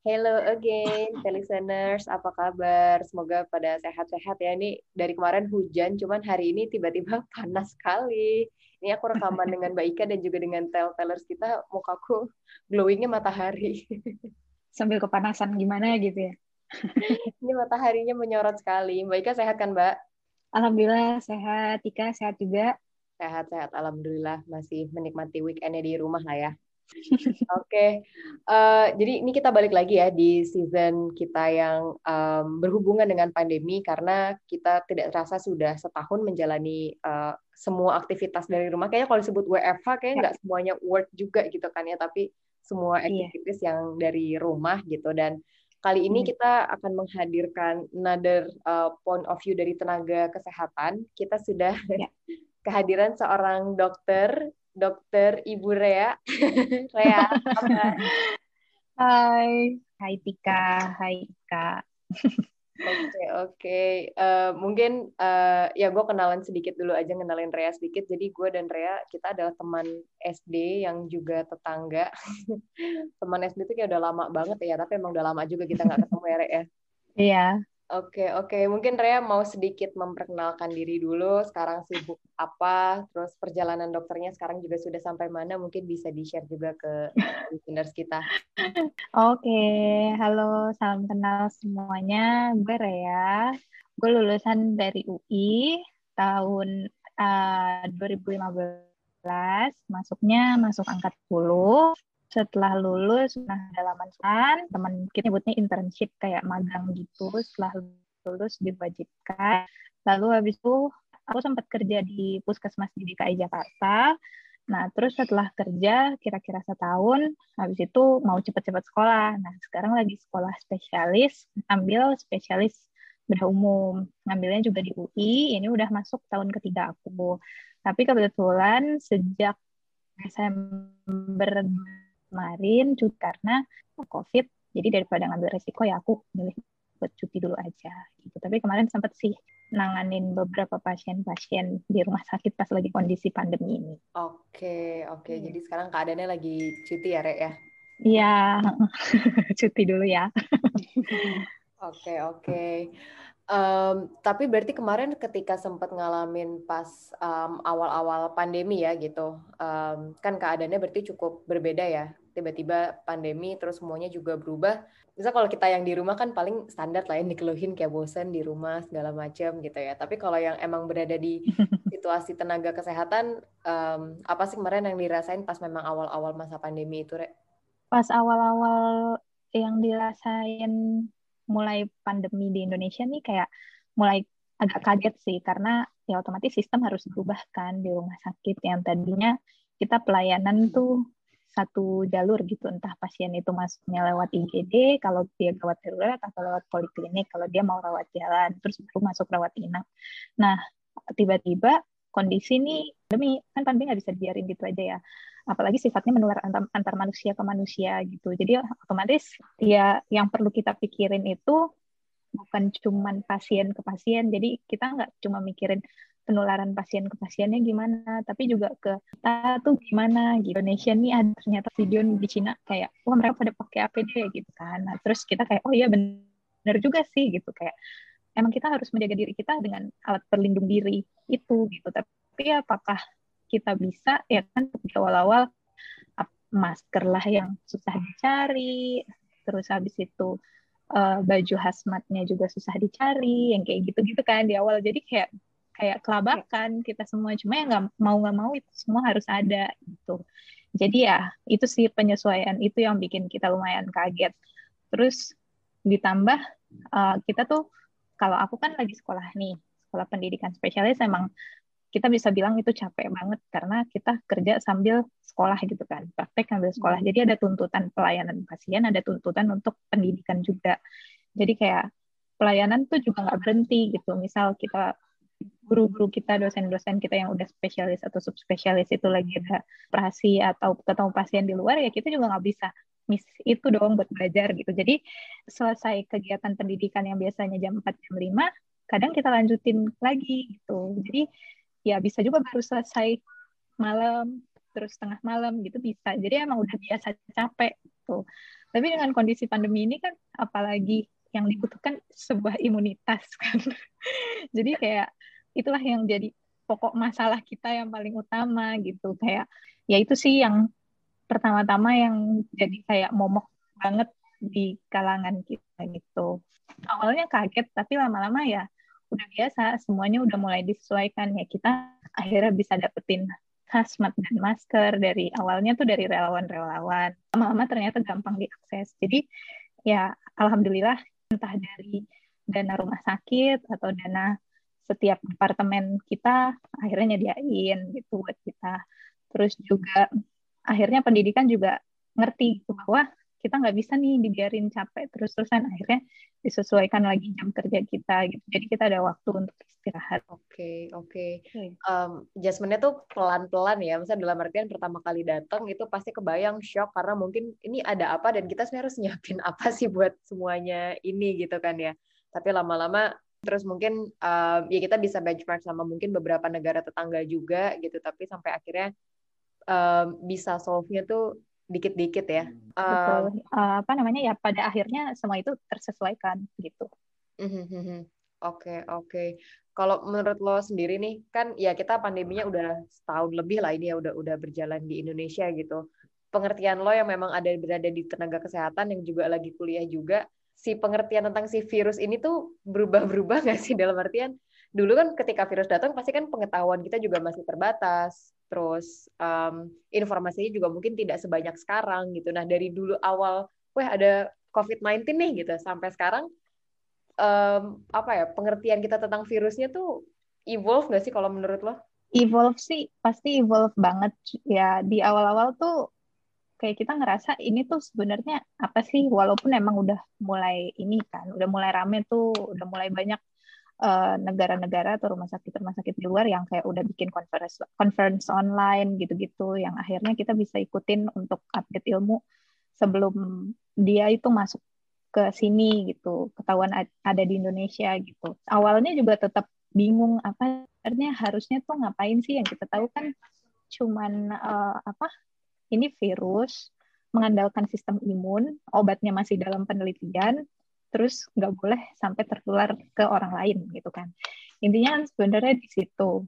Hello again, listeners. Apa kabar? Semoga pada sehat-sehat ya. Ini dari kemarin hujan, cuman hari ini tiba-tiba panas sekali. Ini aku rekaman dengan Mbak Ika dan juga dengan tellers kita, mukaku glowingnya matahari. Sambil kepanasan gimana gitu ya? ini mataharinya menyorot sekali. Mbak Ika sehat kan, Mbak? Alhamdulillah sehat. Ika sehat juga? Sehat-sehat, Alhamdulillah. Masih menikmati weekendnya di rumah lah ya. Oke, okay. uh, eh, jadi ini kita balik lagi ya di season kita yang um, berhubungan dengan pandemi karena kita tidak terasa sudah setahun menjalani uh, semua aktivitas dari rumah. Kayaknya kalau disebut WFH kayaknya ya. nggak semuanya work juga gitu kan ya, tapi semua iya. aktivitas yeah. yang dari rumah gitu dan kali ini hmm. kita akan menghadirkan another uh, point of view dari tenaga kesehatan. Kita sudah yeah. kehadiran seorang dokter Dokter Ibu Rea. Rea, Hai, Hai Tika, Hai Ika. Oke okay, oke, okay. uh, eh, mungkin uh, ya gue kenalan sedikit dulu aja kenalin Rea sedikit. Jadi gue dan Rea kita adalah teman SD yang juga tetangga. teman SD itu kayak udah lama banget ya, tapi emang udah lama juga kita nggak ketemu ya Rea. Ya. Iya. Oke, oke. Mungkin Rea mau sedikit memperkenalkan diri dulu. Sekarang sibuk apa? Terus perjalanan dokternya sekarang juga sudah sampai mana? Mungkin bisa di-share juga ke listeners kita. Oke, halo. Salam kenal semuanya. Gue Rea. Gue lulusan dari UI tahun uh, 2015. Masuknya masuk angkat 10 setelah lulus nah dalam kan teman kita nyebutnya internship kayak magang gitu. Setelah lulus diwajibkan. Lalu habis itu aku sempat kerja di puskesmas di DKI Jakarta. Nah terus setelah kerja kira-kira setahun habis itu mau cepat-cepat sekolah. Nah sekarang lagi sekolah spesialis ambil spesialis bedah umum. Ngambilnya juga di UI ini udah masuk tahun ketiga aku. Tapi kebetulan sejak Desember kemarin cuti karena COVID. Jadi daripada ngambil resiko ya aku milih buat cuti dulu aja gitu. Tapi kemarin sempat sih nanganin beberapa pasien-pasien di rumah sakit pas lagi kondisi pandemi ini. Oke, oke. Hmm. Jadi sekarang keadaannya lagi cuti ya, Rek ya? Iya, cuti dulu ya. Oke, oke. Um, tapi berarti kemarin ketika sempat ngalamin pas um, awal-awal pandemi ya gitu, um, kan keadaannya berarti cukup berbeda ya. Tiba-tiba pandemi terus semuanya juga berubah. Misal kalau kita yang di rumah kan paling standar lah yang dikeluhin kayak bosen di rumah segala macam gitu ya. Tapi kalau yang emang berada di situasi tenaga kesehatan, um, apa sih kemarin yang dirasain pas memang awal-awal masa pandemi itu, Rek? Pas awal-awal yang dirasain mulai pandemi di Indonesia nih kayak mulai agak kaget sih karena ya otomatis sistem harus berubah kan di rumah sakit yang tadinya kita pelayanan tuh satu jalur gitu entah pasien itu masuknya lewat IGD kalau dia gawat darurat atau lewat poliklinik kalau dia mau rawat jalan terus baru masuk rawat inap. Nah tiba-tiba kondisi ini demi kan pandemi nggak bisa dibiarin gitu aja ya apalagi sifatnya menular antar, antar manusia ke manusia gitu. Jadi otomatis ya yang perlu kita pikirin itu bukan cuman pasien ke pasien. Jadi kita nggak cuma mikirin penularan pasien ke pasiennya gimana, tapi juga ke kita tuh gimana gitu. Indonesia nih ada ternyata video di Cina kayak, wah mereka pada pakai APD gitu kan. Nah, terus kita kayak, oh iya bener juga sih gitu kayak emang kita harus menjaga diri kita dengan alat pelindung diri itu gitu. Tapi apakah kita bisa ya kan di awal-awal masker lah yang susah dicari terus habis itu uh, baju hazmatnya juga susah dicari yang kayak gitu-gitu kan di awal jadi kayak kayak kelabakan kita semua cuma ya nggak mau nggak mau itu semua harus ada gitu jadi ya itu sih penyesuaian itu yang bikin kita lumayan kaget terus ditambah uh, kita tuh kalau aku kan lagi sekolah nih sekolah pendidikan spesialis emang kita bisa bilang itu capek banget karena kita kerja sambil sekolah gitu kan, praktek sambil sekolah. Hmm. Jadi ada tuntutan pelayanan pasien, ada tuntutan untuk pendidikan juga. Jadi kayak pelayanan tuh juga nggak berhenti gitu. Misal kita guru-guru kita, dosen-dosen kita yang udah spesialis atau subspesialis itu lagi ada operasi atau ketemu pasien di luar, ya kita juga nggak bisa miss itu dong buat belajar gitu. Jadi selesai kegiatan pendidikan yang biasanya jam 4, jam 5, kadang kita lanjutin lagi gitu. Jadi ya bisa juga baru selesai malam, terus tengah malam gitu bisa. Jadi emang udah biasa capek tuh. Tapi dengan kondisi pandemi ini kan apalagi yang dibutuhkan sebuah imunitas kan. Jadi kayak itulah yang jadi pokok masalah kita yang paling utama gitu. Kayak ya itu sih yang pertama-tama yang jadi kayak momok banget di kalangan kita gitu. Awalnya kaget tapi lama-lama ya udah biasa semuanya udah mulai disesuaikan. Ya kita akhirnya bisa dapetin hazmat dan masker dari awalnya tuh dari relawan-relawan. Lama-lama ternyata gampang diakses. Jadi ya alhamdulillah entah dari dana rumah sakit atau dana setiap departemen kita akhirnya nyediain gitu buat kita. Terus juga akhirnya pendidikan juga ngerti gitu bahwa kita nggak bisa nih dibiarin capek terus-terusan. Akhirnya disesuaikan lagi jam kerja kita gitu. Jadi kita ada waktu untuk istirahat. Oke okay, oke. Okay. um, adjustmentnya tuh pelan-pelan ya. Misalnya dalam artian pertama kali datang itu pasti kebayang shock karena mungkin ini ada apa dan kita sebenarnya harus nyiapin apa sih buat semuanya ini gitu kan ya. Tapi lama-lama terus mungkin um, ya kita bisa benchmark sama mungkin beberapa negara tetangga juga gitu tapi sampai akhirnya um, bisa solve-nya tuh dikit-dikit ya. Betul. Uh, apa namanya ya pada akhirnya semua itu tersesuaikan gitu. Oke mm-hmm, mm-hmm. oke. Okay. Kalau menurut lo sendiri nih kan ya kita pandeminya udah setahun lebih lah ini ya udah udah berjalan di Indonesia gitu. Pengertian lo yang memang ada berada di tenaga kesehatan yang juga lagi kuliah juga si pengertian tentang si virus ini tuh berubah-berubah nggak sih dalam artian dulu kan ketika virus datang pasti kan pengetahuan kita juga masih terbatas terus um, informasinya juga mungkin tidak sebanyak sekarang gitu. Nah dari dulu awal, wah ada COVID-19 nih gitu, sampai sekarang um, apa ya pengertian kita tentang virusnya tuh evolve nggak sih kalau menurut lo? Evolve sih pasti evolve banget ya di awal-awal tuh kayak kita ngerasa ini tuh sebenarnya apa sih? Walaupun emang udah mulai ini kan udah mulai rame tuh udah mulai banyak Eh, negara-negara atau rumah sakit rumah sakit di luar yang kayak udah bikin conference conference online gitu-gitu yang akhirnya kita bisa ikutin untuk update ilmu sebelum dia itu masuk ke sini gitu ketahuan ada di Indonesia gitu. Awalnya juga tetap bingung apa harusnya tuh ngapain sih? Yang kita tahu kan cuman uh, apa ini virus mengandalkan sistem imun obatnya masih dalam penelitian terus nggak boleh sampai tertular ke orang lain gitu kan. Intinya sebenarnya di situ.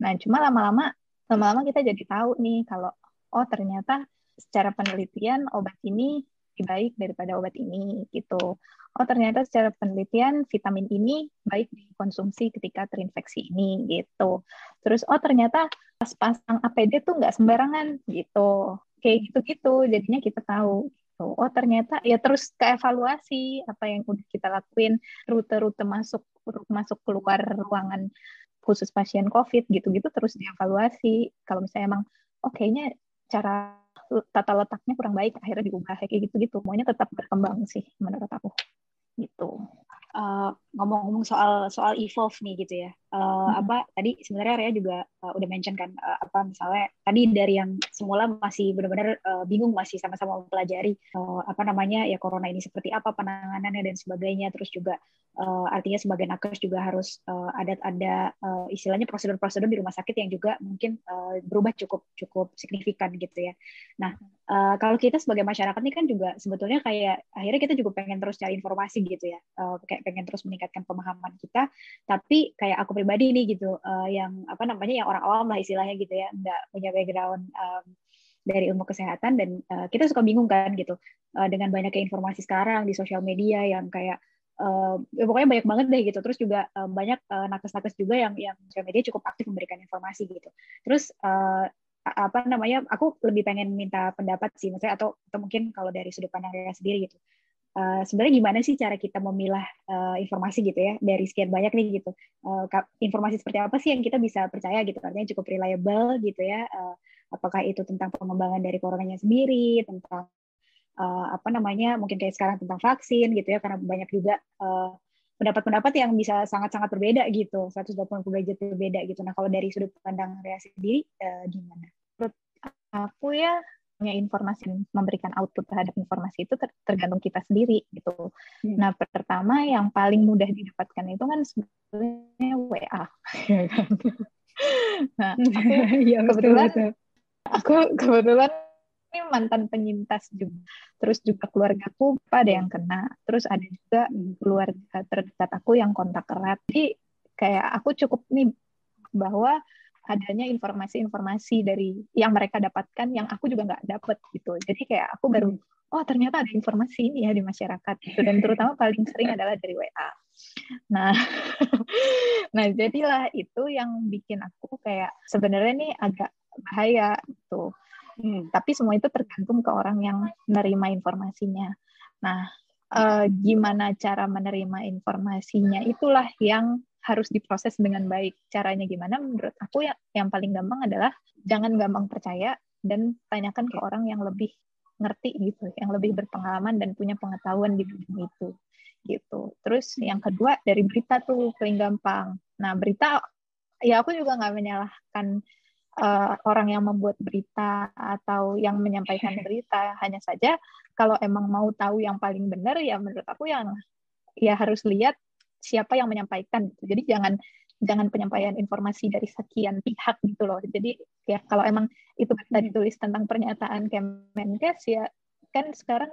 Nah cuma lama-lama lama-lama kita jadi tahu nih kalau oh ternyata secara penelitian obat ini lebih baik daripada obat ini gitu. Oh ternyata secara penelitian vitamin ini baik dikonsumsi ketika terinfeksi ini gitu. Terus oh ternyata pas pasang APD tuh nggak sembarangan gitu. Kayak gitu-gitu jadinya kita tahu gitu. Oh ternyata ya terus keevaluasi apa yang udah kita lakuin, rute-rute masuk masuk keluar ruangan khusus pasien COVID gitu-gitu terus dievaluasi. Kalau misalnya emang oh kayaknya cara tata letaknya kurang baik akhirnya diubah kayak gitu-gitu. Semuanya tetap berkembang sih menurut aku. Gitu. Uh, ngomong-ngomong soal soal evolve nih gitu ya uh, hmm. apa tadi sebenarnya Rea juga uh, udah mention kan uh, apa misalnya tadi dari yang semula masih benar-benar uh, bingung masih sama-sama mempelajari uh, apa namanya ya corona ini seperti apa penanganannya dan sebagainya. Terus juga uh, artinya sebagai nakes juga harus uh, ada ada uh, istilahnya prosedur-prosedur di rumah sakit yang juga mungkin uh, berubah cukup cukup signifikan gitu ya. Nah uh, kalau kita sebagai masyarakat ini kan juga sebetulnya kayak akhirnya kita juga pengen terus cari informasi gitu ya. Uh, kayak pengen terus meningkatkan pemahaman kita. Tapi kayak aku pribadi nih gitu uh, yang apa namanya yang orang awam lah istilahnya gitu ya nggak punya background um, dari ilmu kesehatan dan uh, kita suka bingung kan gitu uh, dengan banyaknya informasi sekarang di sosial media yang kayak uh, ya pokoknya banyak banget deh gitu. Terus juga uh, banyak uh, nakes-nakes juga yang yang sosial media cukup aktif memberikan informasi gitu. Terus uh, apa namanya aku lebih pengen minta pendapat sih maksudnya atau atau mungkin kalau dari sudut pandang saya sendiri gitu uh, sebenarnya gimana sih cara kita memilah uh, informasi gitu ya dari sekian banyak nih gitu. Uh, informasi seperti apa sih yang kita bisa percaya gitu? Artinya cukup reliable gitu ya uh, apakah itu tentang pengembangan dari coronanya sendiri tentang uh, apa namanya mungkin kayak sekarang tentang vaksin gitu ya karena banyak juga uh, pendapat-pendapat yang bisa sangat-sangat berbeda gitu 180 derajat berbeda gitu. Nah kalau dari sudut pandang Rea sendiri uh, gimana? Menurut aku ya punya informasi memberikan output terhadap informasi itu ter tergantung kita sendiri gitu. Hmm. Nah pertama yang paling mudah didapatkan itu kan sebenarnya WA. nah aku ya, kebetulan betul, aku kebetulan ini mantan penyintas juga. Terus juga keluargaku ada yang kena. Terus ada juga keluarga terdekat aku yang kontak erat. Jadi kayak aku cukup nih bahwa adanya informasi-informasi dari yang mereka dapatkan yang aku juga nggak dapat gitu. Jadi kayak aku baru hmm. oh ternyata ada informasi ini ya di masyarakat gitu dan terutama paling sering adalah dari WA. Nah, nah jadilah itu yang bikin aku kayak sebenarnya ini agak bahaya gitu. Hmm, tapi semua itu tergantung ke orang yang menerima informasinya. Nah, eh, gimana cara menerima informasinya itulah yang harus diproses dengan baik. Caranya gimana? Menurut aku ya yang paling gampang adalah jangan gampang percaya dan tanyakan ke orang yang lebih ngerti gitu, yang lebih berpengalaman dan punya pengetahuan di bidang itu gitu. Terus yang kedua dari berita tuh paling gampang. Nah berita ya aku juga nggak menyalahkan uh, orang yang membuat berita atau yang menyampaikan berita. Hanya saja kalau emang mau tahu yang paling benar ya menurut aku yang ya harus lihat siapa yang menyampaikan gitu. Jadi jangan jangan penyampaian informasi dari sekian pihak gitu loh. Jadi ya kalau emang itu kita ditulis tentang pernyataan Kemenkes ya kan sekarang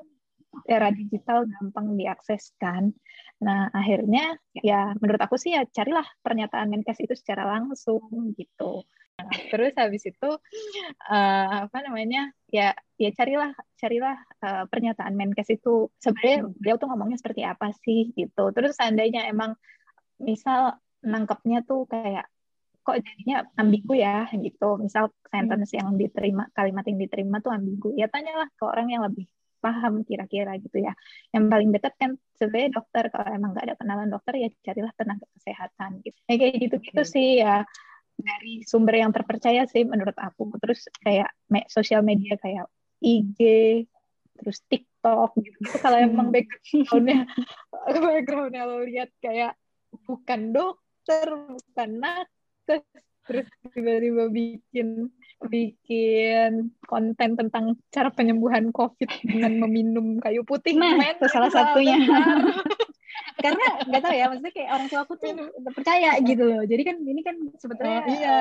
era digital gampang diakses kan. Nah, akhirnya ya menurut aku sih ya carilah pernyataan Menkes itu secara langsung gitu. Nah, terus habis itu uh, apa namanya ya ya carilah carilah uh, pernyataan Menkes itu. Sebenarnya dia tuh ngomongnya seperti apa sih gitu. Terus seandainya emang misal nangkepnya tuh kayak kok jadinya ambigu ya? gitu. Misal sentence yang diterima kalimat yang diterima tuh ambigu. Ya tanyalah ke orang yang lebih paham kira-kira gitu ya. Yang paling dekat kan sebenarnya dokter. Kalau emang nggak ada kenalan dokter ya carilah tenaga kesehatan gitu. Ya, kayak gitu gitu okay. sih ya dari sumber yang terpercaya sih menurut aku terus kayak me sosial media kayak IG terus TikTok gitu, gitu. kalau emang hmm. backgroundnya backgroundnya lo lihat kayak bukan dokter bukan nakes terus tiba-tiba bikin bikin konten tentang cara penyembuhan COVID dengan meminum kayu putih. Nah, itu salah satunya. karena nggak tahu ya maksudnya kayak orang tua aku tuh percaya gitu loh. Jadi kan ini kan sebetulnya oh, iya.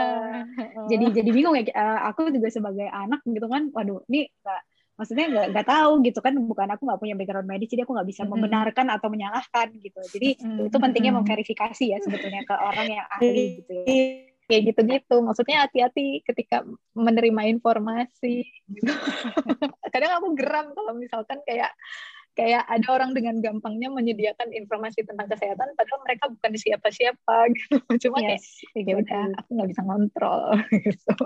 Uh, jadi jadi bingung ya uh, aku juga sebagai anak gitu kan waduh ini gak, maksudnya nggak nggak tahu gitu kan bukan aku nggak punya background medis jadi aku nggak bisa membenarkan atau menyalahkan gitu. Jadi itu pentingnya memverifikasi ya sebetulnya ke orang yang ahli gitu ya. Kayak gitu-gitu. Maksudnya hati-hati ketika menerima informasi gitu. kadang aku geram kalau misalkan kayak kayak ada orang dengan gampangnya menyediakan informasi tentang kesehatan padahal mereka bukan siapa-siapa gitu. Cuma yes, kayak ya udah aku nggak bisa ngontrol gitu.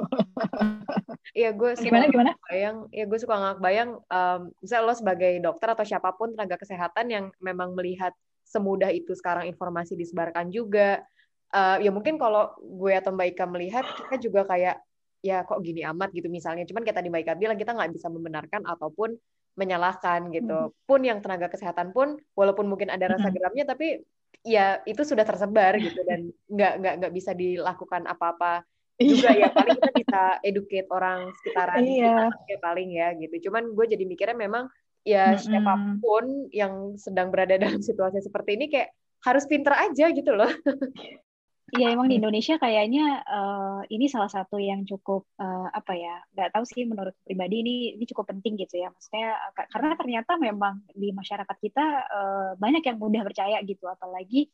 Iya gue gimana gimana? bayang ya gue suka nggak bayang um, misalnya lo sebagai dokter atau siapa pun tenaga kesehatan yang memang melihat semudah itu sekarang informasi disebarkan juga uh, ya mungkin kalau gue atau Mbak Ika melihat kita juga kayak ya kok gini amat gitu misalnya. Cuman kita di Mbak Ika bilang kita nggak bisa membenarkan ataupun menyalahkan gitu. Hmm. Pun yang tenaga kesehatan pun walaupun mungkin ada rasa geramnya tapi ya itu sudah tersebar gitu dan nggak nggak nggak bisa dilakukan apa-apa juga ya paling kita bisa educate orang sekitaran iya. kita paling ya gitu. Cuman gue jadi mikirnya memang ya mm-hmm. siapa pun yang sedang berada dalam situasi seperti ini kayak harus pinter aja gitu loh. Iya emang di Indonesia kayaknya uh, ini salah satu yang cukup uh, apa ya nggak tahu sih menurut pribadi ini ini cukup penting gitu ya. Maksudnya uh, karena ternyata memang di masyarakat kita uh, banyak yang mudah percaya gitu. Apalagi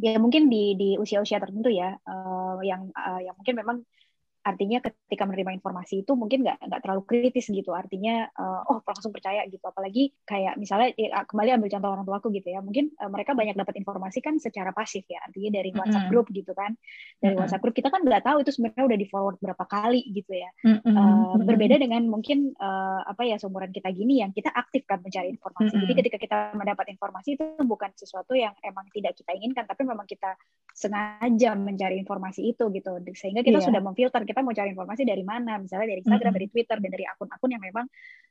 ya mungkin di di usia-usia tertentu ya uh, yang uh, yang mungkin memang artinya ketika menerima informasi itu mungkin nggak nggak terlalu kritis gitu. Artinya uh, oh langsung percaya gitu. Apalagi kayak misalnya ya, kembali ambil contoh orang tuaku gitu ya. Mungkin uh, mereka banyak dapat informasi kan secara pasif ya. Artinya dari WhatsApp group gitu kan. Dari WhatsApp group kita kan nggak tahu itu sebenarnya udah di forward berapa kali gitu ya. Uh, berbeda dengan mungkin uh, apa ya seumuran kita gini yang kita aktif kan mencari informasi. Jadi ketika kita mendapat informasi itu bukan sesuatu yang emang tidak kita inginkan tapi memang kita sengaja mencari informasi itu gitu. Sehingga kita yeah. sudah memfilter kita mau cari informasi dari mana misalnya dari Instagram mm -hmm. dari Twitter dan dari akun-akun yang memang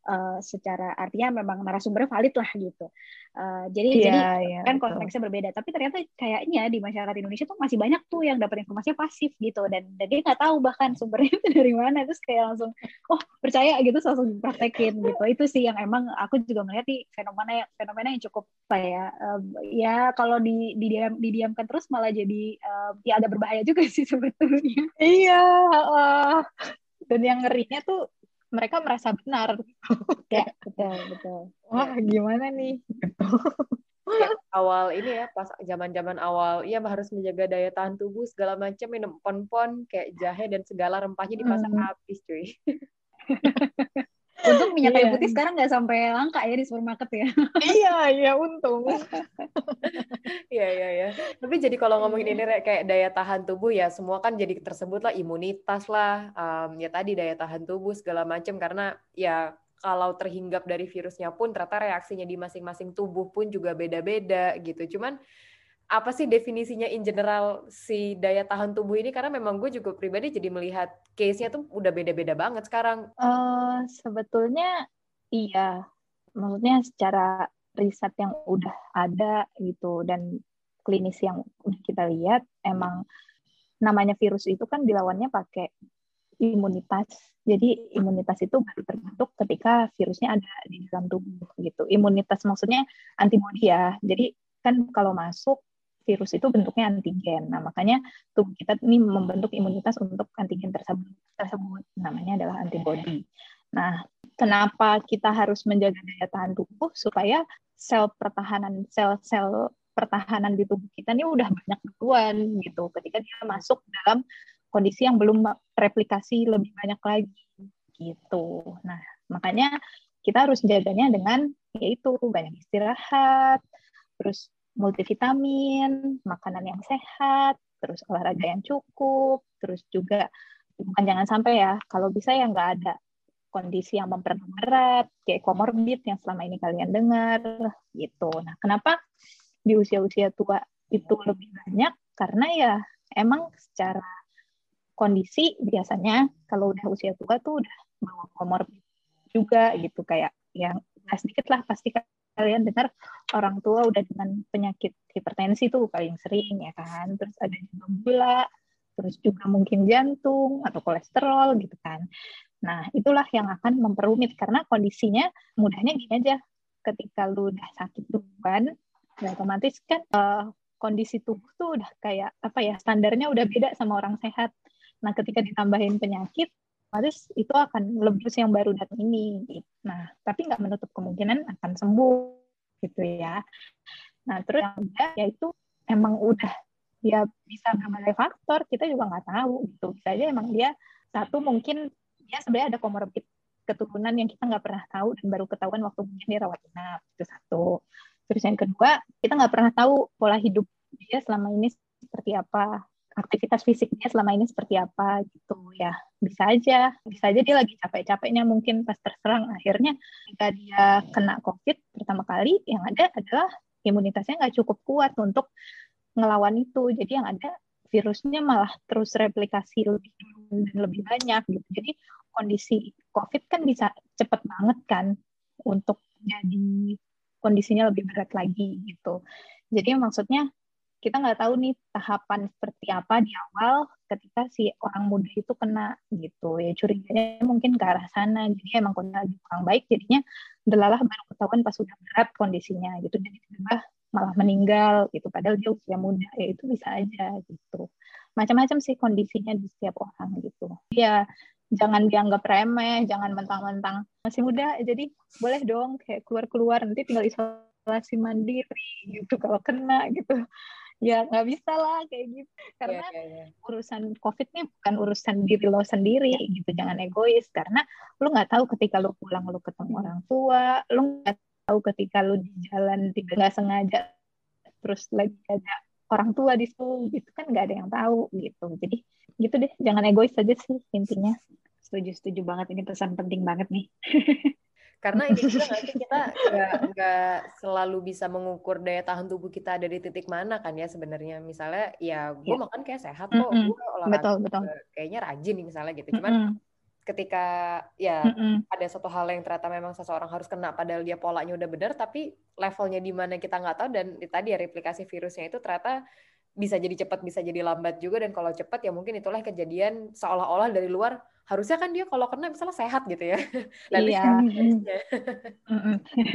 uh, secara artinya memang narasumbernya valid lah gitu. Uh, jadi yeah, jadi yeah, kan konteksnya betul. berbeda. Tapi ternyata kayaknya di masyarakat Indonesia tuh masih banyak tuh yang dapat informasinya pasif gitu. Dan, dan dia nggak tahu bahkan sumbernya itu dari mana. Terus kayak langsung oh percaya gitu langsung praktekin gitu. Itu sih yang emang aku juga melihat di fenomena yang fenomena yang cukup apa ya uh, ya kalau di didiam didiamkan terus malah jadi uh, ya ada berbahaya juga sih sebetulnya. Iya uh, dan yang ngerinya tuh mereka merasa benar. Ya betul betul. Wah gimana nih? Awal ini ya pas zaman-zaman awal iya harus menjaga daya tahan tubuh segala macam minum pon-pon kayak jahe dan segala rempahnya dipasang hmm. habis cuy Untuk minyak kayu iya. putih sekarang nggak sampai langka ya di supermarket ya. iya, iya untung. Iya, iya, iya. Tapi jadi kalau ngomongin ini kayak daya tahan tubuh ya semua kan jadi tersebut lah imunitas lah, um, ya tadi daya tahan tubuh segala macam karena ya kalau terhinggap dari virusnya pun ternyata reaksinya di masing-masing tubuh pun juga beda-beda gitu. Cuman apa sih definisinya in general si daya tahan tubuh ini karena memang gue juga pribadi jadi melihat case-nya tuh udah beda-beda banget sekarang. Uh, sebetulnya iya, maksudnya secara riset yang udah ada gitu dan klinis yang udah kita lihat emang namanya virus itu kan dilawannya pakai imunitas. Jadi imunitas itu baru terbentuk ketika virusnya ada di dalam tubuh gitu. Imunitas maksudnya antibodi ya. Jadi kan kalau masuk virus itu bentuknya antigen. Nah, makanya tubuh kita ini membentuk imunitas untuk antigen tersebut. Tersebut namanya adalah antibodi. Nah, kenapa kita harus menjaga daya tahan tubuh supaya sel pertahanan sel-sel pertahanan di tubuh kita ini udah banyak duluan gitu. Ketika dia masuk dalam kondisi yang belum replikasi lebih banyak lagi gitu. Nah, makanya kita harus jaganya dengan yaitu banyak istirahat, terus multivitamin, makanan yang sehat, terus olahraga yang cukup, terus juga bukan jangan sampai ya, kalau bisa ya nggak ada kondisi yang memperberat, kayak komorbid yang selama ini kalian dengar, gitu. Nah, kenapa di usia-usia tua itu lebih banyak? Karena ya emang secara kondisi biasanya kalau udah usia tua tuh udah bawa komorbid juga gitu kayak yang nggak sedikit lah pasti kalian dengar orang tua udah dengan penyakit hipertensi tuh paling sering ya kan? Terus ada juga gula terus juga mungkin jantung atau kolesterol gitu kan. Nah itulah yang akan memperumit karena kondisinya mudahnya gini aja. Ketika lu udah sakit duluan ya otomatis kan uh, kondisi tubuh tuh udah kayak apa ya standarnya udah beda sama orang sehat. Nah ketika ditambahin penyakit otomatis itu akan lebih yang baru datang ini. Gitu. Nah, tapi nggak menutup kemungkinan akan sembuh gitu ya. Nah, terus yang kedua yaitu emang udah dia bisa berbagai faktor, kita juga nggak tahu gitu. Bisa aja emang dia satu mungkin dia sebenarnya ada komorbid keturunan yang kita nggak pernah tahu dan baru ketahuan waktu mungkin dia rawat inap itu satu. Terus yang kedua kita nggak pernah tahu pola hidup dia selama ini seperti apa aktivitas fisiknya selama ini seperti apa gitu. Ya bisa aja. Bisa aja dia lagi capek-capeknya mungkin pas terserang. Akhirnya jika dia kena covid pertama kali yang ada adalah imunitasnya nggak cukup kuat untuk ngelawan itu. Jadi yang ada virusnya malah terus replikasi lebih dan lebih banyak gitu. Jadi kondisi covid kan bisa cepet banget kan untuk jadi kondisinya lebih berat lagi gitu. Jadi maksudnya kita nggak tahu nih tahapan seperti apa di awal ketika si orang muda itu kena gitu. Ya curiganya mungkin ke arah sana. Jadi emang kondisi kurang baik jadinya delalah baru ketahuan pas sudah berat kondisinya gitu. Jadi tiba malah meninggal gitu. Padahal dia usia muda ya itu bisa aja gitu. Macam-macam sih kondisinya di setiap orang gitu. Ya jangan dianggap remeh jangan mentang-mentang masih muda jadi boleh dong kayak keluar-keluar nanti tinggal isolasi mandiri gitu kalau kena gitu ya nggak bisa lah kayak gitu. Karena yeah, yeah, yeah. urusan covid ini bukan urusan diri lo sendiri gitu. Jangan egois karena lo nggak tahu ketika lo pulang lo ketemu orang tua lo nggak tahu ketika lo di jalan tidak nggak sengaja terus lagi ada orang tua di situ gitu. Kan nggak ada yang tahu gitu. Jadi gitu deh. Jangan egois saja sih intinya. Setuju setuju banget. Ini pesan penting banget nih Karena ini juga nggak sih kita nggak selalu bisa mengukur daya tahan tubuh kita ada di titik mana kan ya sebenarnya. Misalnya ya gue ya. makan kayak sehat kok, mm -hmm. gue olahraga betul, betul. kayaknya rajin nih misalnya gitu. Cuman mm -hmm. ketika ya mm -hmm. ada satu hal yang ternyata memang seseorang harus kena padahal dia polanya udah benar, tapi levelnya di mana kita nggak tahu dan tadi ya replikasi virusnya itu ternyata bisa jadi cepat bisa jadi lambat juga dan kalau cepat ya mungkin itulah kejadian seolah-olah dari luar harusnya kan dia kalau kena misalnya sehat gitu ya. Lalu iya.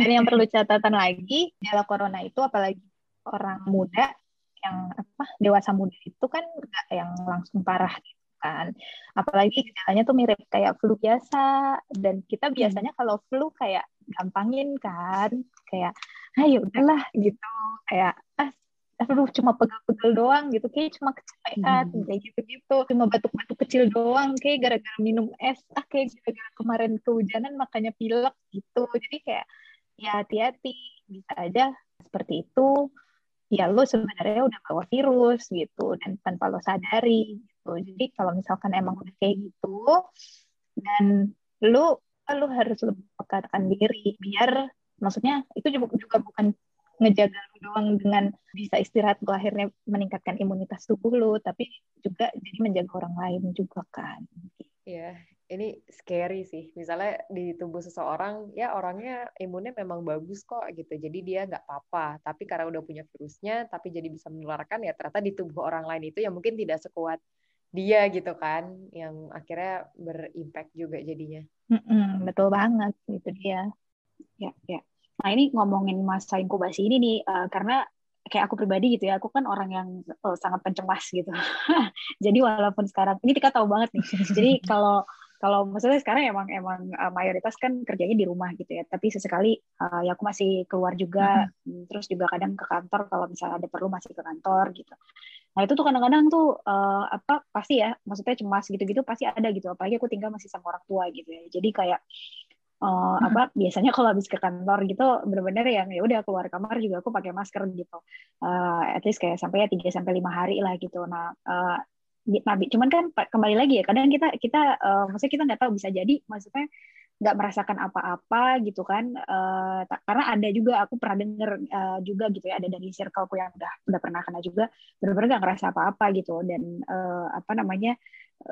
Dan yang perlu catatan lagi gejala corona itu apalagi orang muda yang apa dewasa muda itu kan enggak yang langsung parah gitu kan. Apalagi gejalanya tuh mirip kayak flu biasa dan kita hmm. biasanya kalau flu kayak gampangin kan kayak ayo ah, ya udahlah gitu kayak ah aduh cuma pegal-pegal doang gitu. Kayak cuma kecapean hmm. kayak gitu-gitu. Cuma batuk-batuk kecil doang kayak gara-gara minum es. Ah kayak gara-gara kemarin kehujanan makanya pilek gitu. Jadi kayak ya hati-hati. Bisa aja seperti itu. Ya lo sebenarnya udah bawa virus gitu dan tanpa lo sadari gitu. Jadi kalau misalkan emang udah kayak gitu dan lo lo harus lebih pekatkan diri. Biar maksudnya itu juga, juga bukan ngejaga lu doang dengan bisa istirahat lu akhirnya meningkatkan imunitas tubuh lu tapi juga jadi menjaga orang lain juga kan Iya, ini scary sih. Misalnya di tubuh seseorang, ya orangnya imunnya memang bagus kok gitu. Jadi dia nggak apa-apa. Tapi karena udah punya virusnya, tapi jadi bisa menularkan ya ternyata di tubuh orang lain itu yang mungkin tidak sekuat dia gitu kan, yang akhirnya berimpact juga jadinya. Mm -mm, betul banget, itu dia. Ya, ya. Nah ini ngomongin masa inkubasi ini nih, uh, karena kayak aku pribadi gitu ya, aku kan orang yang uh, sangat pencemas gitu. Jadi walaupun sekarang ini Tika tahu banget nih. Jadi kalau kalau maksudnya sekarang emang emang uh, mayoritas kan kerjanya di rumah gitu ya. Tapi sesekali uh, ya aku masih keluar juga, mm-hmm. terus juga kadang ke kantor kalau misalnya ada perlu masih ke kantor gitu. Nah itu tuh kadang-kadang tuh uh, apa pasti ya, maksudnya cemas gitu-gitu pasti ada gitu. Apalagi aku tinggal masih sama orang tua gitu ya. Jadi kayak uh, apa biasanya kalau habis ke kantor gitu bener-bener yang ya udah keluar kamar juga aku pakai masker gitu. Uh, at least kayak sampai ya tiga sampai lima hari lah gitu. Nah uh, nah cuman kan kembali lagi ya kadang kita kita uh, maksudnya kita nggak tahu bisa jadi maksudnya nggak merasakan apa-apa gitu kan. Uh, karena ada juga aku pernah denger uh, juga gitu ya ada dari circleku yang udah udah pernah kena juga benar-benar nggak ngerasa apa-apa gitu. Dan uh, apa namanya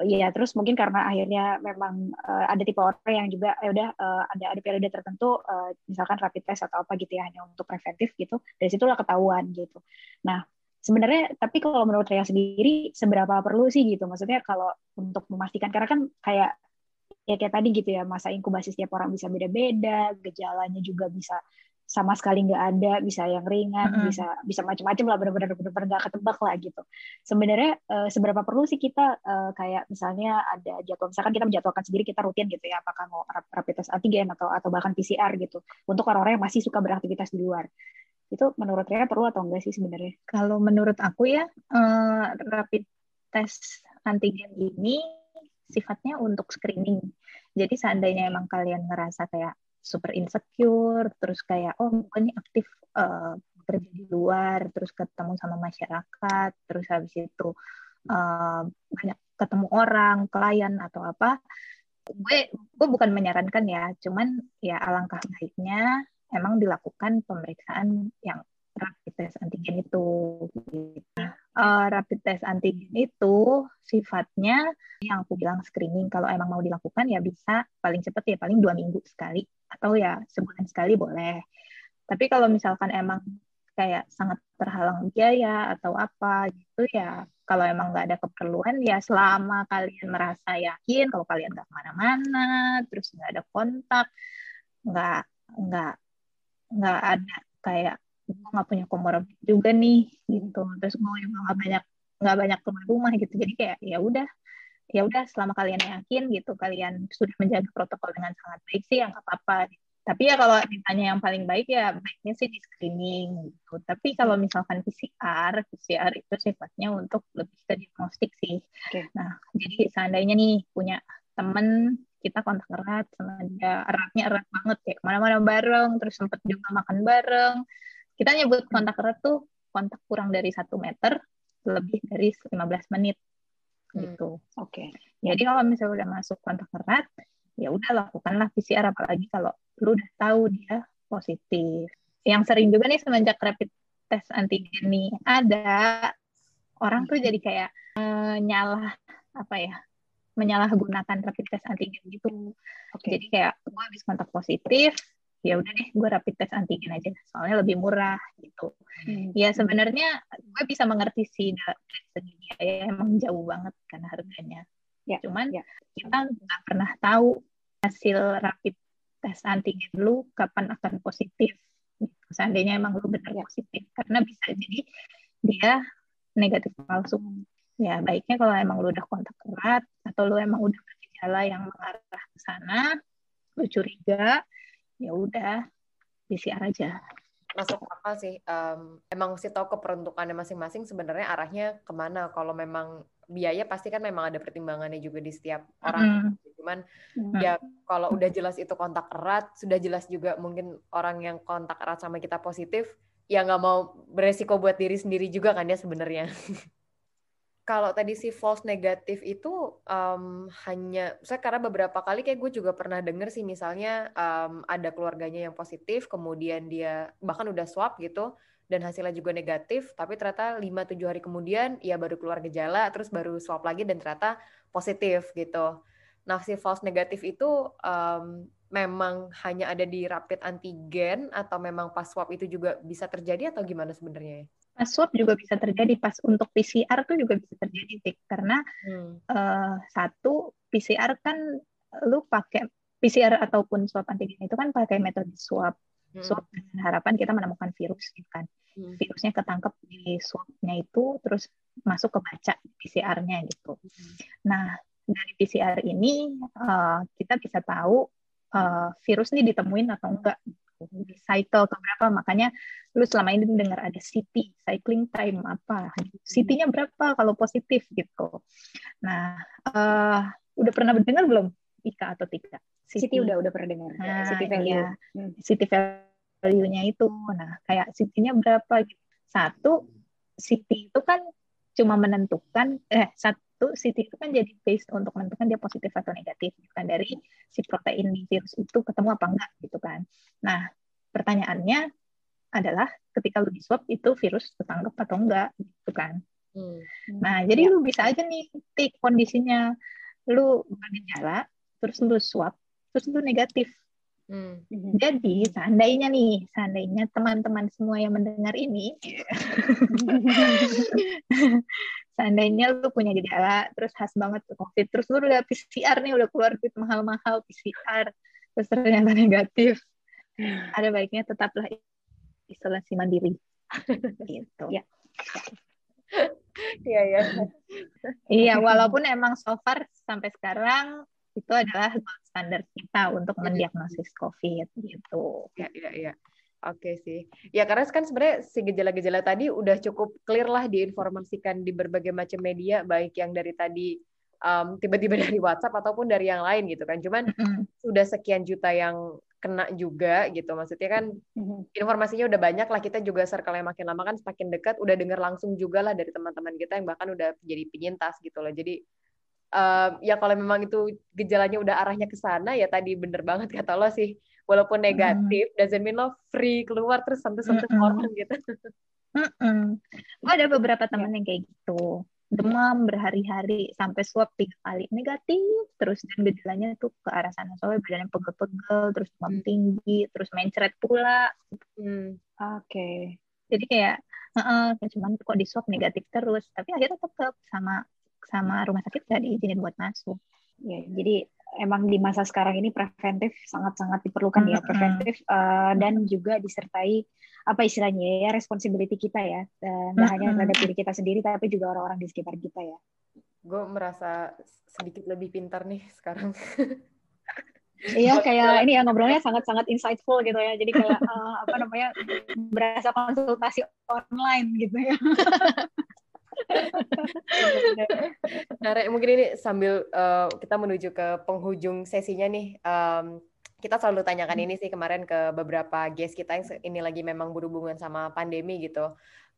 ya terus mungkin karena akhirnya memang uh, ada tipe orang yang juga ya udah uh, ada ada periode tertentu uh, misalkan rapid test atau apa gitu ya hanya untuk preventif gitu dari situlah ketahuan gitu. Nah sebenarnya tapi kalau menurut saya sendiri seberapa perlu sih gitu? Maksudnya kalau untuk memastikan karena kan kayak ya kayak tadi gitu ya masa inkubasi setiap orang bisa beda-beda gejalanya juga bisa sama sekali nggak ada, bisa yang ringan, mm -hmm. bisa bisa macam-macam lah, benar-benar benar-benar nggak ketebak lah gitu. Sebenarnya uh, seberapa perlu sih kita uh, kayak misalnya ada jadwal, misalkan kita menjadwalkan sendiri kita rutin gitu ya, apakah mau rapid test antigen atau atau bahkan PCR gitu, untuk orang-orang yang masih suka beraktivitas di luar. Itu menurut saya perlu atau enggak sih sebenarnya? Kalau menurut aku ya uh, rapid test antigen ini sifatnya untuk screening. Jadi seandainya emang kalian ngerasa kayak super insecure terus kayak oh bukan ini aktif uh, kerja di luar terus ketemu sama masyarakat terus habis itu uh, banyak ketemu orang klien atau apa gue gue bukan menyarankan ya cuman ya alangkah baiknya emang dilakukan pemeriksaan yang rapid test antigen itu. Uh, rapid test antigen itu sifatnya yang aku bilang screening. Kalau emang mau dilakukan ya bisa paling cepat ya paling dua minggu sekali atau ya sebulan sekali boleh. Tapi kalau misalkan emang kayak sangat terhalang biaya atau apa gitu ya kalau emang nggak ada keperluan ya selama kalian merasa yakin kalau kalian nggak ke mana-mana terus nggak ada kontak nggak nggak nggak ada kayak gue nggak punya komorbid juga nih gitu terus gue juga nggak banyak nggak banyak keluar rumah gitu jadi kayak ya udah ya udah selama kalian yakin gitu kalian sudah menjaga protokol dengan sangat baik sih yang apa-apa. Tapi ya kalau ditanya yang paling baik ya baiknya sih di screening gitu. Tapi kalau misalkan PCR PCR itu sifatnya untuk lebih ke diagnostik sih. Okay. nah jadi seandainya nih punya temen kita kontak erat sama dia eratnya erat banget ya ke mana-mana bareng terus sempat juga makan bareng. Kita nyebut kontak erat tuh kontak kurang dari satu meter lebih dari 15 menit hmm. gitu. Oke. Okay. Jadi kalau misalnya udah masuk kontak erat, ya udah lakukanlah PCR apalagi kalau lu udah tahu dia positif. Yang sering juga nih semenjak rapid test antigen nih ada orang tuh jadi kayak uh, nyalah apa ya menyalahgunakan rapid test antigen gitu. Okay. Jadi kayak gue habis kontak positif, ya udah deh gue rapid test antigen aja, soalnya lebih murah gitu. Hmm. Ya sebenarnya gue bisa mengerti sih dari segi biaya emang jauh banget karena harganya. Ya. Cuman ya. kita nggak pernah tahu hasil rapid test antigen lu kapan akan positif. Seandainya emang lu benar ya. positif, karena bisa jadi dia negatif palsu ya baiknya kalau emang lu udah kontak erat atau lu emang udah bergejala yang mengarah ke sana lu curiga ya udah PCR aja masuk apa sih um, emang sih tahu keperuntukannya masing-masing sebenarnya arahnya ke mana kalau memang biaya pasti kan memang ada pertimbangannya juga di setiap orang mm. cuman mm. ya kalau udah jelas itu kontak erat sudah jelas juga mungkin orang yang kontak erat sama kita positif ya nggak mau beresiko buat diri sendiri juga kan ya sebenarnya kalau tadi si false negatif itu um, hanya saya karena beberapa kali kayak gue juga pernah denger sih misalnya um, ada keluarganya yang positif kemudian dia bahkan udah swab gitu dan hasilnya juga negatif tapi ternyata 5 7 hari kemudian ya baru keluar gejala terus baru swab lagi dan ternyata positif gitu. Nah, si false negatif itu um, memang hanya ada di rapid antigen atau memang pas swab itu juga bisa terjadi atau gimana sebenarnya ya? Pas swab juga bisa terjadi pas untuk PCR tuh juga bisa terjadi sih karena hmm. uh, satu PCR kan lu pakai PCR ataupun swab antigen itu kan pakai metode swab hmm. swab dengan harapan kita menemukan virus gitu kan hmm. virusnya ketangkep di swabnya itu terus masuk ke baca PCR-nya gitu hmm. nah dari PCR ini uh, kita bisa tahu uh, virus ini ditemuin atau enggak di cycle keberapa makanya lu selama ini dengar ada city cycling time apa city-nya berapa kalau positif gitu. Nah uh, udah pernah mendengar belum Ika atau Tika? City, city. udah udah pernah dengar nah, city value. Ya, hmm. city value-nya itu. Nah kayak city-nya berapa gitu. Satu city itu kan cuma menentukan eh satu itu CT itu kan jadi based untuk menentukan dia positif atau negatif bukan dari si protein di virus itu ketemu apa enggak gitu kan. Nah, pertanyaannya adalah ketika lu di swab itu virus ketangkep atau enggak gitu kan. Hmm. Nah, jadi ya. lu bisa aja nih tik kondisinya lu bergejala terus lu swab terus lu negatif. Hmm. Jadi seandainya nih, seandainya teman-teman semua yang mendengar ini seandainya lu punya gejala terus khas banget tuh covid terus lu udah PCR nih udah keluar duit mahal-mahal PCR terus ternyata negatif ada baiknya tetaplah isolasi mandiri. Gitu. Ya iya iya. Iya walaupun emang so far sampai sekarang itu adalah standar kita untuk mendiagnosis COVID gitu. Iya, iya, iya. Oke sih. Ya karena kan sebenarnya si gejala-gejala tadi udah cukup clear lah diinformasikan di berbagai macam media, baik yang dari tadi um, tiba-tiba dari WhatsApp ataupun dari yang lain gitu kan. Cuman sudah sekian juta yang kena juga gitu. Maksudnya kan informasinya udah banyak lah. Kita juga circle yang makin lama kan semakin dekat, udah dengar langsung juga lah dari teman-teman kita yang bahkan udah jadi penyintas gitu loh. Jadi ya kalau memang itu gejalanya udah arahnya ke sana ya tadi bener banget kata lo sih walaupun negatif hmm. doesn't mean lo free keluar terus sentuh-sentuh hmm. orang gitu. Hmm. Gue ada beberapa temen yang kayak gitu demam berhari-hari sampai swab tiga kali negatif terus dan gejalanya tuh ke arah sana soalnya badannya pegel-pegel terus demam hmm. tinggi terus mencret pula hmm. oke okay. jadi kayak uh -uh, cuman kok di swab negatif terus tapi akhirnya tetap sama sama rumah sakit gak diizinin buat masuk ya jadi emang di masa sekarang ini preventif sangat-sangat diperlukan mm -hmm. ya preventif uh, dan juga disertai apa istilahnya ya responsibility kita ya dan mm -hmm. hanya terhadap diri kita sendiri tapi juga orang-orang di sekitar kita ya. Gue merasa sedikit lebih pintar nih sekarang. Iya kayak ini ya ngobrolnya sangat-sangat insightful gitu ya. Jadi kayak uh, apa namanya berasa konsultasi online gitu ya. nah, mungkin ini sambil uh, kita menuju ke penghujung sesinya nih. Um, kita selalu tanyakan ini sih kemarin ke beberapa guest kita yang ini lagi memang berhubungan sama pandemi gitu.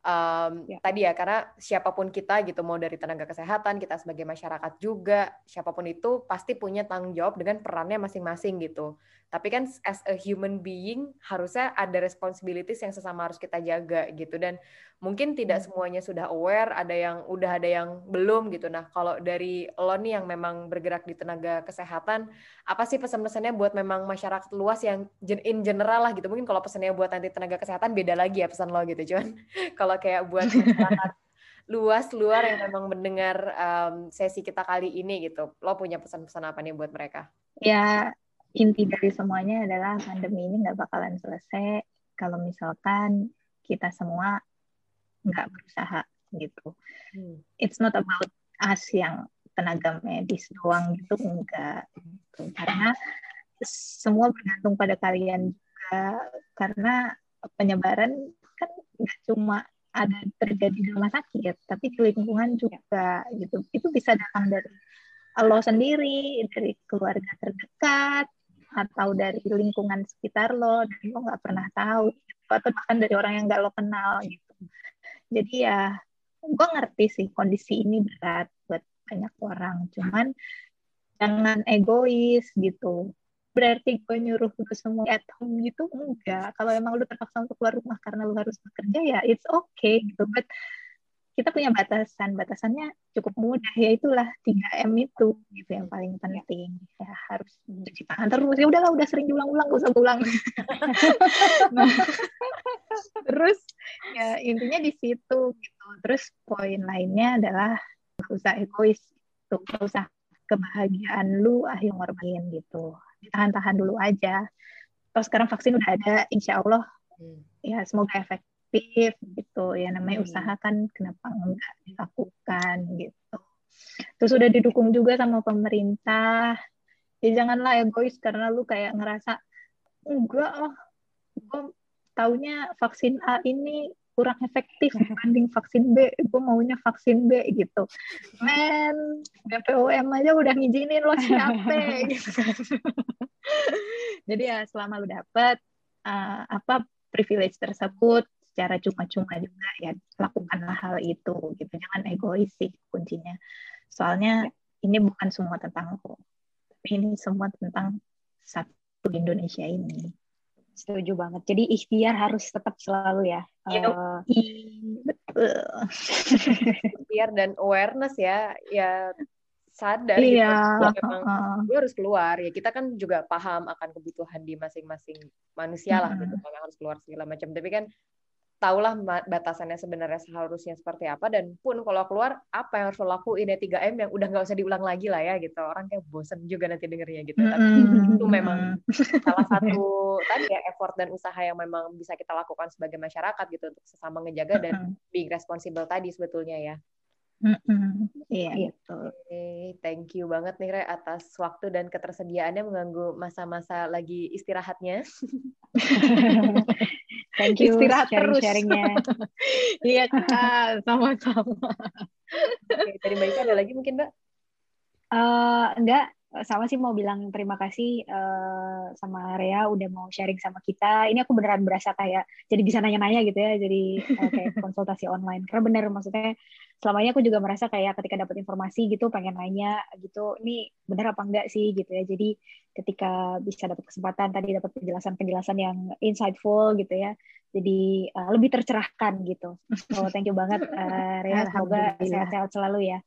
um, ya. tadi ya karena siapa pun kita gitu mau dari tenaga kesehatan kita sebagai masyarakat juga siapa pun itu pasti punya tanggung jawab dengan perannya masing-masing gitu tapi kan as a human being harusnya ada responsibilities yang sesama harus kita jaga gitu. Dan mungkin tidak hmm. semuanya sudah aware ada yang udah ada yang belum gitu. Nah kalau dari lo nih yang memang bergerak di tenaga kesehatan apa sih pesan-pesannya buat memang masyarakat luas yang in general lah gitu? Mungkin kalau pesannya buat nanti tenaga kesehatan beda lagi ya pesan lo gitu. Cuman kalau kayak buat masyarakat luas luar yang memang mendengar um, sesi kita kali ini gitu. Lo punya pesan-pesan apa nih buat mereka? Ya inti dari semuanya adalah pandemi ini nggak bakalan selesai kalau misalkan kita semua nggak berusaha gitu. Hmm. It's not about us yang tenaga medis doang gitu enggak gitu. karena semua bergantung pada kalian juga karena penyebaran kan nggak cuma ada terjadi di rumah sakit tapi di lingkungan juga gitu itu bisa datang dari lo sendiri dari keluarga terdekat atau dari lingkungan sekitar lo dan lo nggak pernah tahu gitu. atau bahkan dari orang yang nggak lo kenal gitu. Jadi ya gue ngerti sih kondisi ini berat buat banyak orang. Cuman jangan egois gitu. Berarti gue nyuruh lu semua at home gitu enggak. Kalau emang lu terpaksa untuk keluar rumah karena lu harus bekerja ya it's okay gitu. But kita punya batasan batasannya cukup mudah ya itulah 3M itu gitu yang paling penting. Ya harus cuci tangan terus. Ya udahlah udah sering diulang-ulang gak usah ulang. Nah, terus ya intinya di situ gitu. Terus poin lainnya adalah gak usah egois tuh gak usah kebahagiaan lu ah yang ngorbanin gitu. Ditahan-tahan dulu aja. Terus sekarang vaksin udah ada insya Allah hmm. ya semoga efek efektif gitu ya namanya hmm. usaha kan kenapa enggak dilakukan gitu terus udah didukung juga sama pemerintah ya janganlah egois karena lu kayak ngerasa enggak oh gue taunya vaksin A ini kurang efektif dibanding vaksin B, gue maunya vaksin B gitu. Men, BPOM aja udah ngizinin lo siapa gitu. Jadi ya selama lu dapet uh, apa privilege tersebut, secara cuma-cuma juga ya lakukanlah hal itu gitu. Jangan egois sih kuncinya. Soalnya ya. ini bukan semua tentang aku tapi ini semua tentang satu Indonesia ini. Setuju banget. Jadi ikhtiar harus tetap selalu ya. Uh, betul. ikhtiar dan awareness ya. Ya sadar gitu. iya. gitu memang uh, gue harus keluar. Ya kita kan juga paham akan kebutuhan di masing-masing manusia lah gitu. Kalau harus keluar segala macam. Tapi kan tahulah batasannya sebenarnya seharusnya seperti apa dan pun kalau keluar apa yang harus lo lakuin ya 3M yang udah nggak usah diulang lagi lah ya gitu orang kayak bosen juga nanti dengernya gitu tapi itu memang salah satu tadi ya effort dan usaha yang memang bisa kita lakukan sebagai masyarakat gitu untuk sesama ngejaga dan being responsible tadi sebetulnya ya Iya, iya. Okay. Thank you banget nih Re atas waktu dan ketersediaannya mengganggu masa-masa lagi istirahatnya. Thank you Istirahat sharing sharingnya. iya kak, sama-sama. Oke, tadi Mbak ada lagi mungkin Mbak? Uh, enggak, sama sih mau bilang terima kasih uh, sama Rea udah mau sharing sama kita. Ini aku beneran berasa kayak jadi bisa nanya-nanya gitu ya, jadi uh, kayak konsultasi online. Karena bener maksudnya selamanya aku juga merasa kayak ketika dapat informasi gitu pengen nanya gitu, ini bener apa enggak sih gitu ya. Jadi ketika bisa dapat kesempatan tadi dapat penjelasan-penjelasan yang insightful gitu ya, jadi uh, lebih tercerahkan gitu. So thank you banget uh, Rea, semoga sehat-sehat selalu ya.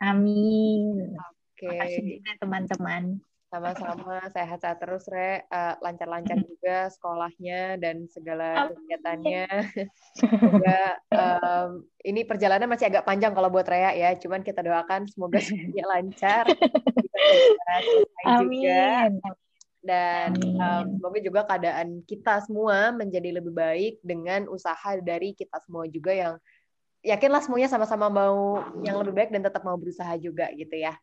Amin. Oke. Okay. Teman-teman. Sama-sama, sehat-sehat terus, Re. Uh, lancar-lancar juga sekolahnya dan segala kegiatannya. semoga um, ini perjalanan masih agak panjang kalau buat Rea ya. Cuman kita doakan semoga semuanya lancar. Amin. Juga. Dan um, semoga juga keadaan kita semua menjadi lebih baik dengan usaha dari kita semua juga yang yakinlah semuanya sama-sama mau yang lebih baik dan tetap mau berusaha juga gitu ya.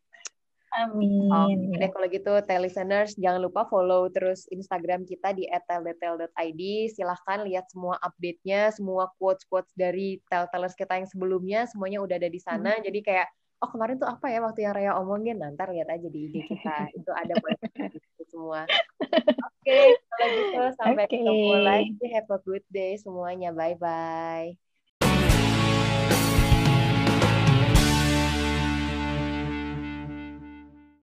Amin. Oke okay, kalau gitu, tell listeners jangan lupa follow terus Instagram kita di @teldetail.id. Silahkan lihat semua update-nya, semua quotes-quotes dari tell-tellers kita yang sebelumnya, semuanya udah ada di sana. Hmm. Jadi kayak, oh kemarin tuh apa ya waktu yang Raya omongin, nanti lihat aja di IG kita. Itu ada buat semua. Oke, okay, kalau gitu sampai okay. ketemu lagi. Have a good day semuanya. Bye-bye. Bye.